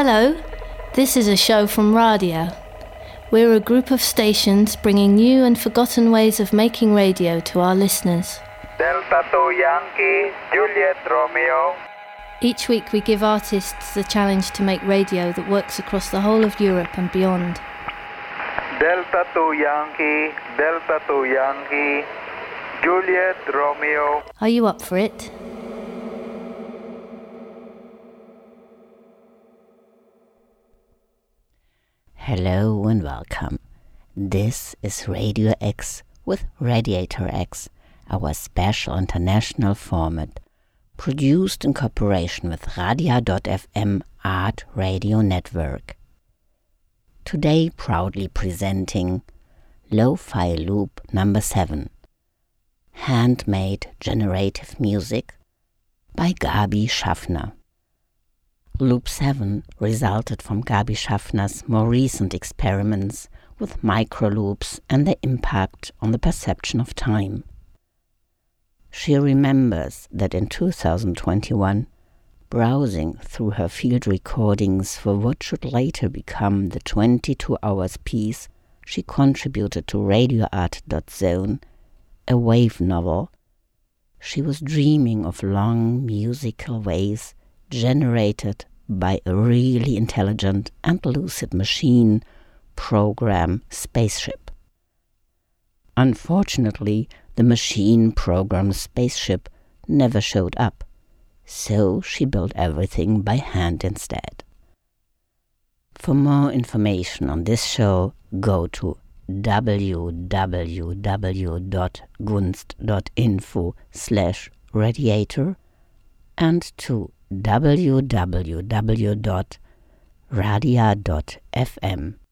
Hello, this is a show from Radia. We're a group of stations bringing new and forgotten ways of making radio to our listeners. Delta 2 Yankee, Juliet Romeo. Each week we give artists the challenge to make radio that works across the whole of Europe and beyond. Delta 2 Yankee, Delta 2 Yankee, Juliet Romeo. Are you up for it? Hello and welcome. This is Radio X with Radiator X, our special international format, produced in cooperation with Radia.fm Art Radio Network. Today, proudly presenting Lo-Fi Loop number 7 Handmade Generative Music by Gabi Schaffner. Loop 7 resulted from Gabi Schaffner's more recent experiments with microloops and their impact on the perception of time. She remembers that in 2021, browsing through her field recordings for what should later become the 22 hours piece she contributed to radioart.zone, a wave novel, she was dreaming of long musical waves generated by a really intelligent and lucid machine program spaceship. Unfortunately, the machine program spaceship never showed up, so she built everything by hand instead. For more information on this show, go to www.gunst.info slash radiator and to www.radia.fm.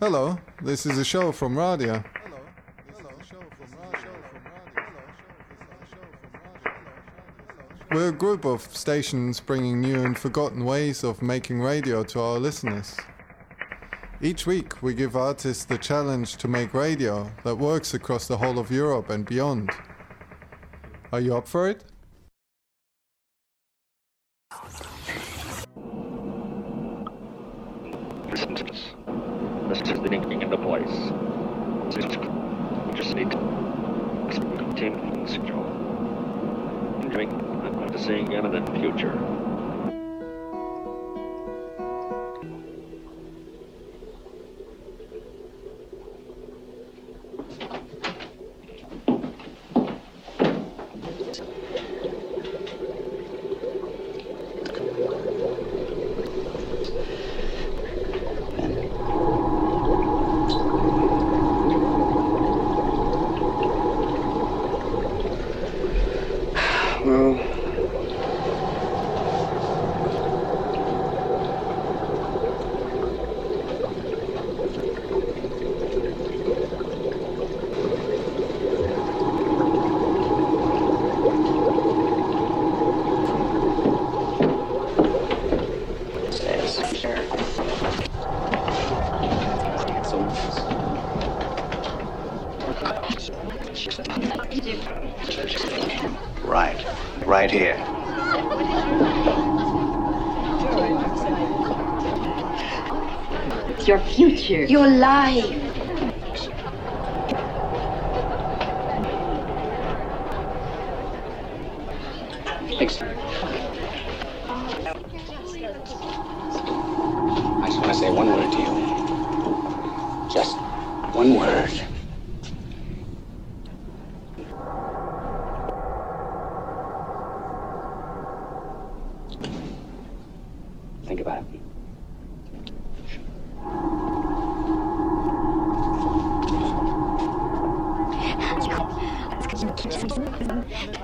Hello, this is a show from Radia. We're a group of stations bringing new and forgotten ways of making radio to our listeners. Each week, we give artists the challenge to make radio that works across the whole of Europe and beyond. Are you up for it? Thinking in the place. Just need to team signal. Enjoying I'm going to see again in the future. Well, right. Right here. Your future. Your Je suis.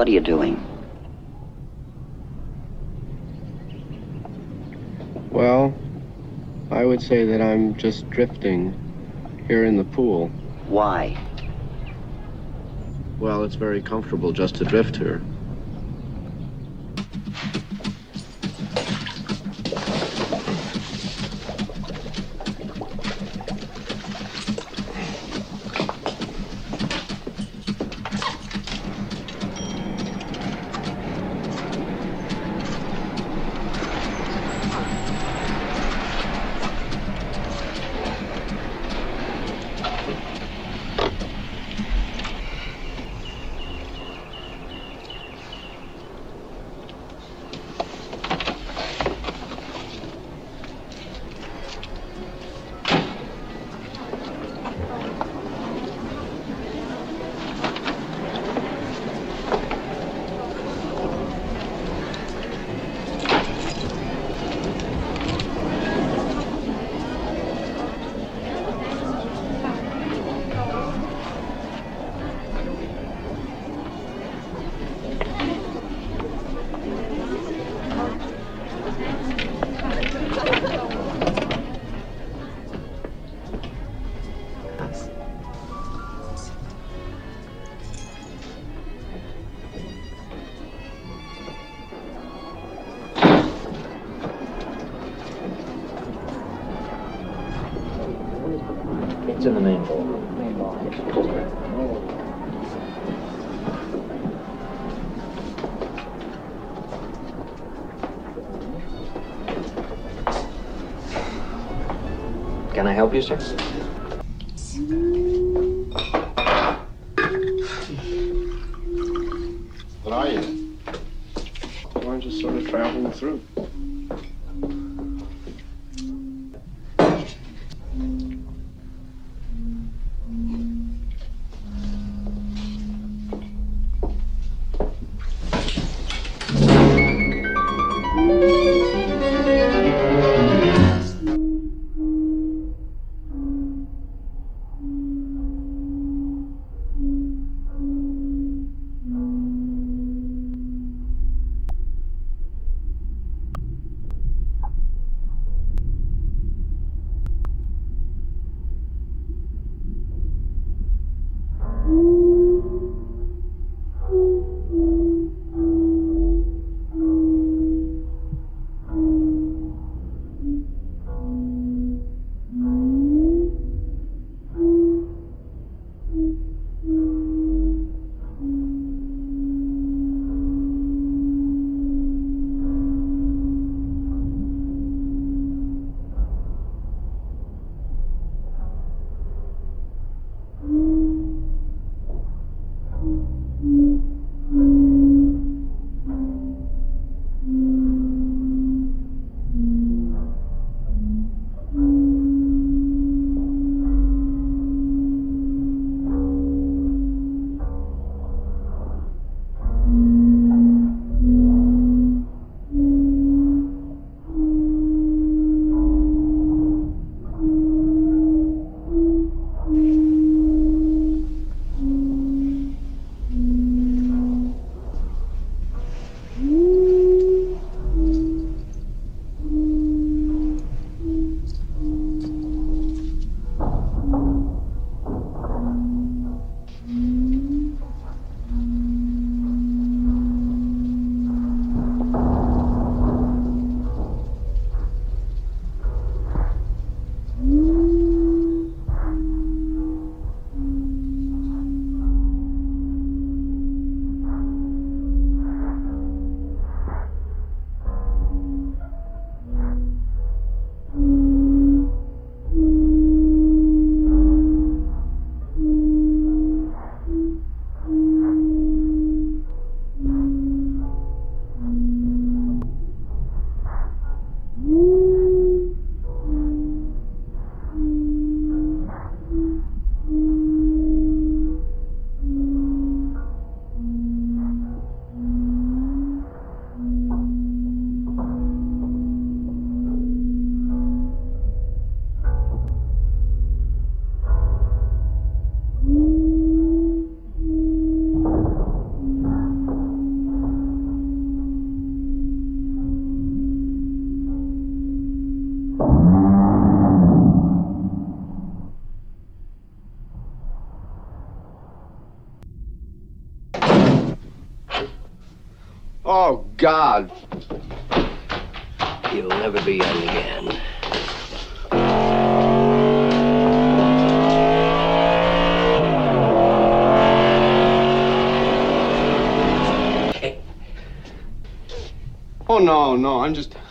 What are you doing? Well, I would say that I'm just drifting here in the pool. Why? Well, it's very comfortable just to drift here. Help you, sir?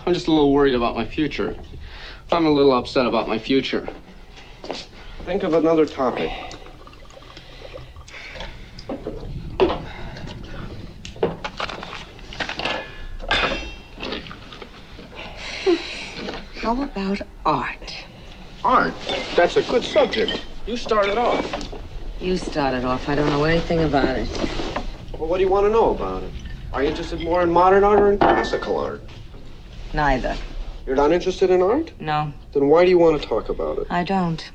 I'm just, a little worried about my future. I'm a little upset about my future. Think of another topic. How about art? Art. That's a good subject. You started off. You started off. I don't know anything about it. Well, what do you want to know about it? Are you interested more in modern art or in classical art? Neither. You're not interested in art? No, Then why do you want to talk about it? I don't.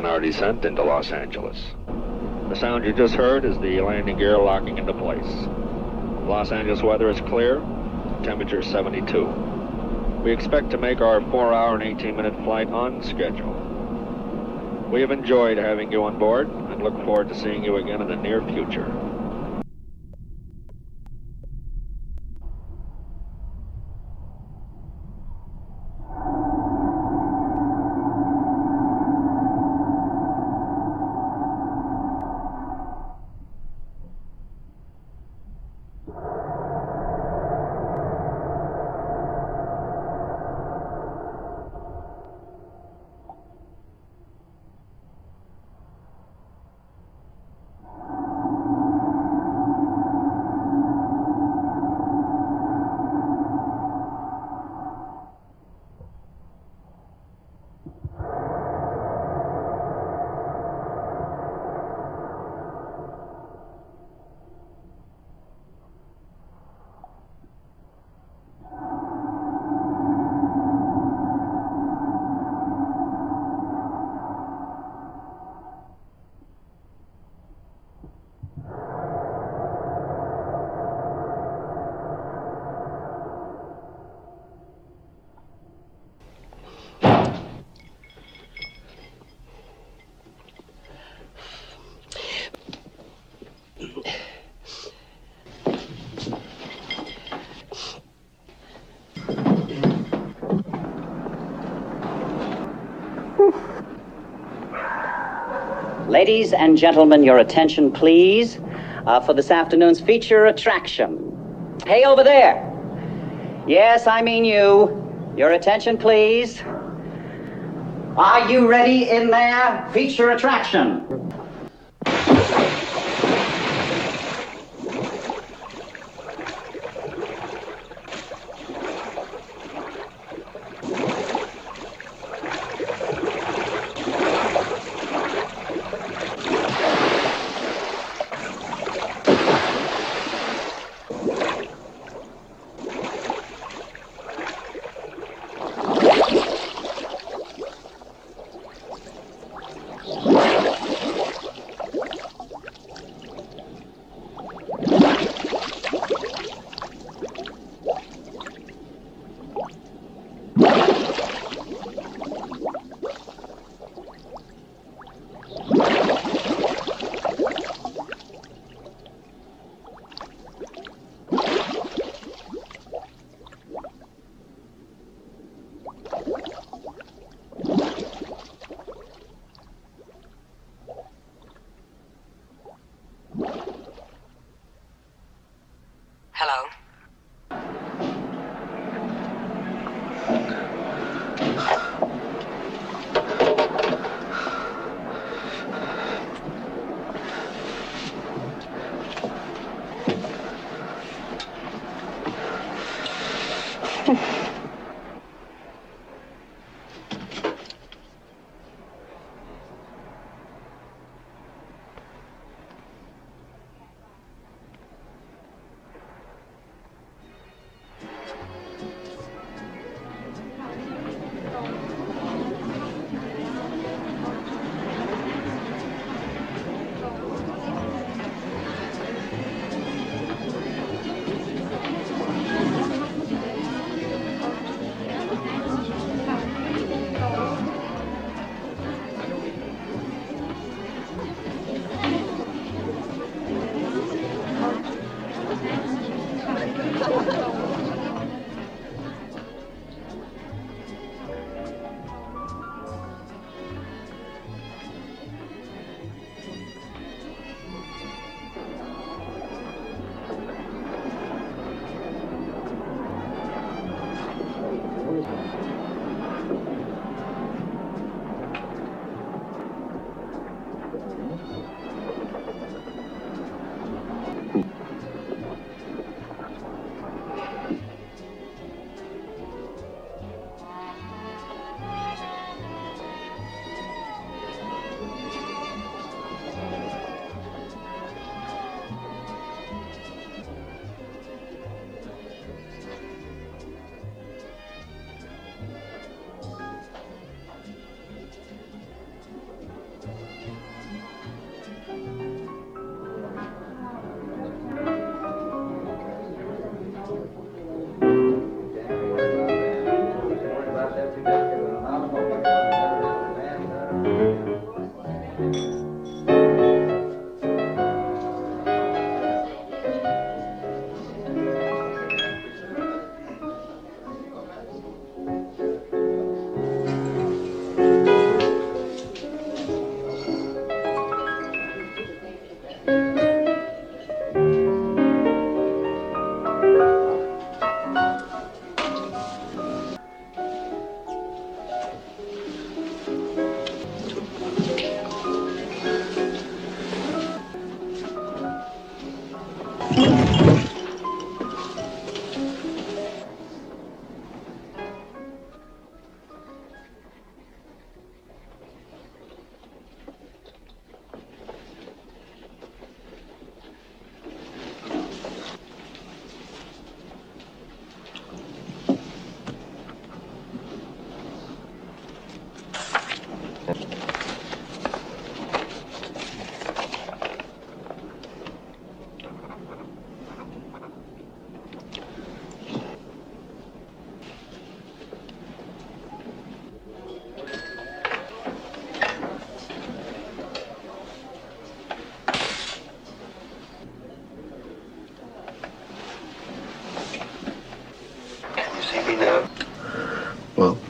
Begin our descent into Los Angeles. The sound you just heard is the landing gear locking into place. Los Angeles weather is clear, temperature 72. We expect to make our 4 hour and 18 minute flight on schedule. We have enjoyed having you on board and look forward to seeing you again in the near future. Ladies and gentlemen, your attention, please, uh, for this afternoon's feature attraction. Hey, over there. Yes, I mean you. Your attention, please. Are you ready in there? Feature attraction. well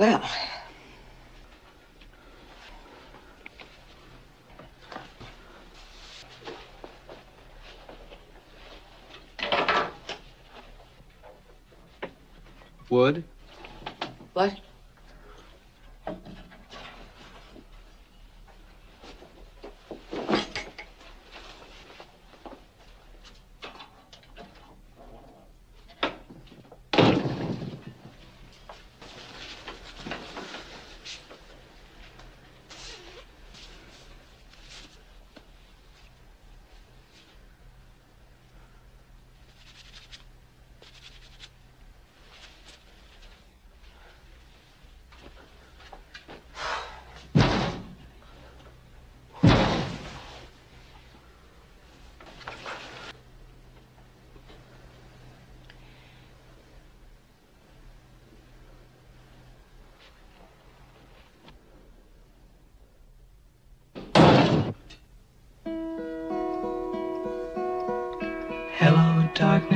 Well, Wood? what?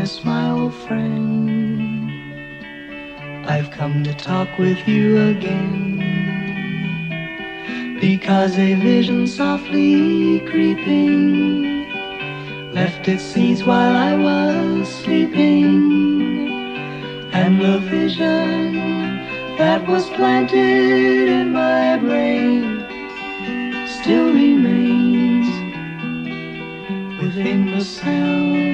Darkness, my old friend. I've come to talk with you again. Because a vision softly creeping left its seeds while I was sleeping. And the vision that was planted in my brain still remains within the sound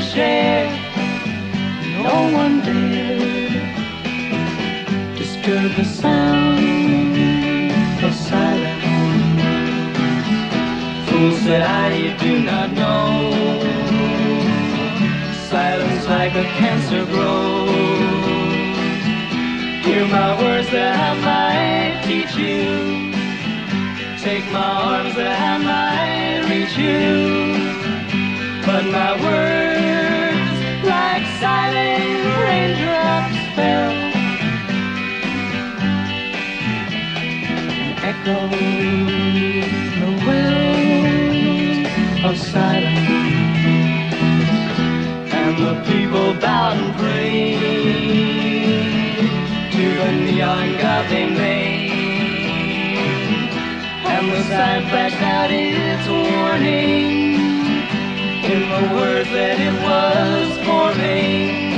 share. No one dared disturb the sound of silence. Fools that I you do not know. Silence like a cancer grows. Hear my words that I might teach you. Take my arms that I might reach you. But my words, silent raindrops, fell and echoed the wells of silence. And the people bowed and prayed to the neon god they made. And the sign flashed out its warning in the words that it was forming.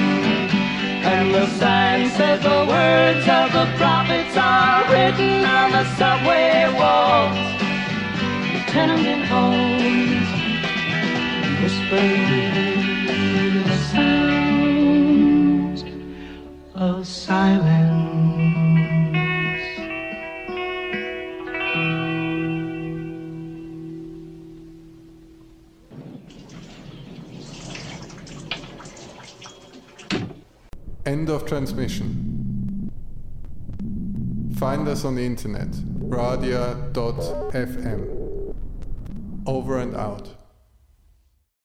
And the sign said the words of the prophets are written on the subway walls, tenement halls, whispered the sounds of silence. Of transmission. Find us on the internet, radia.fm. Over and out.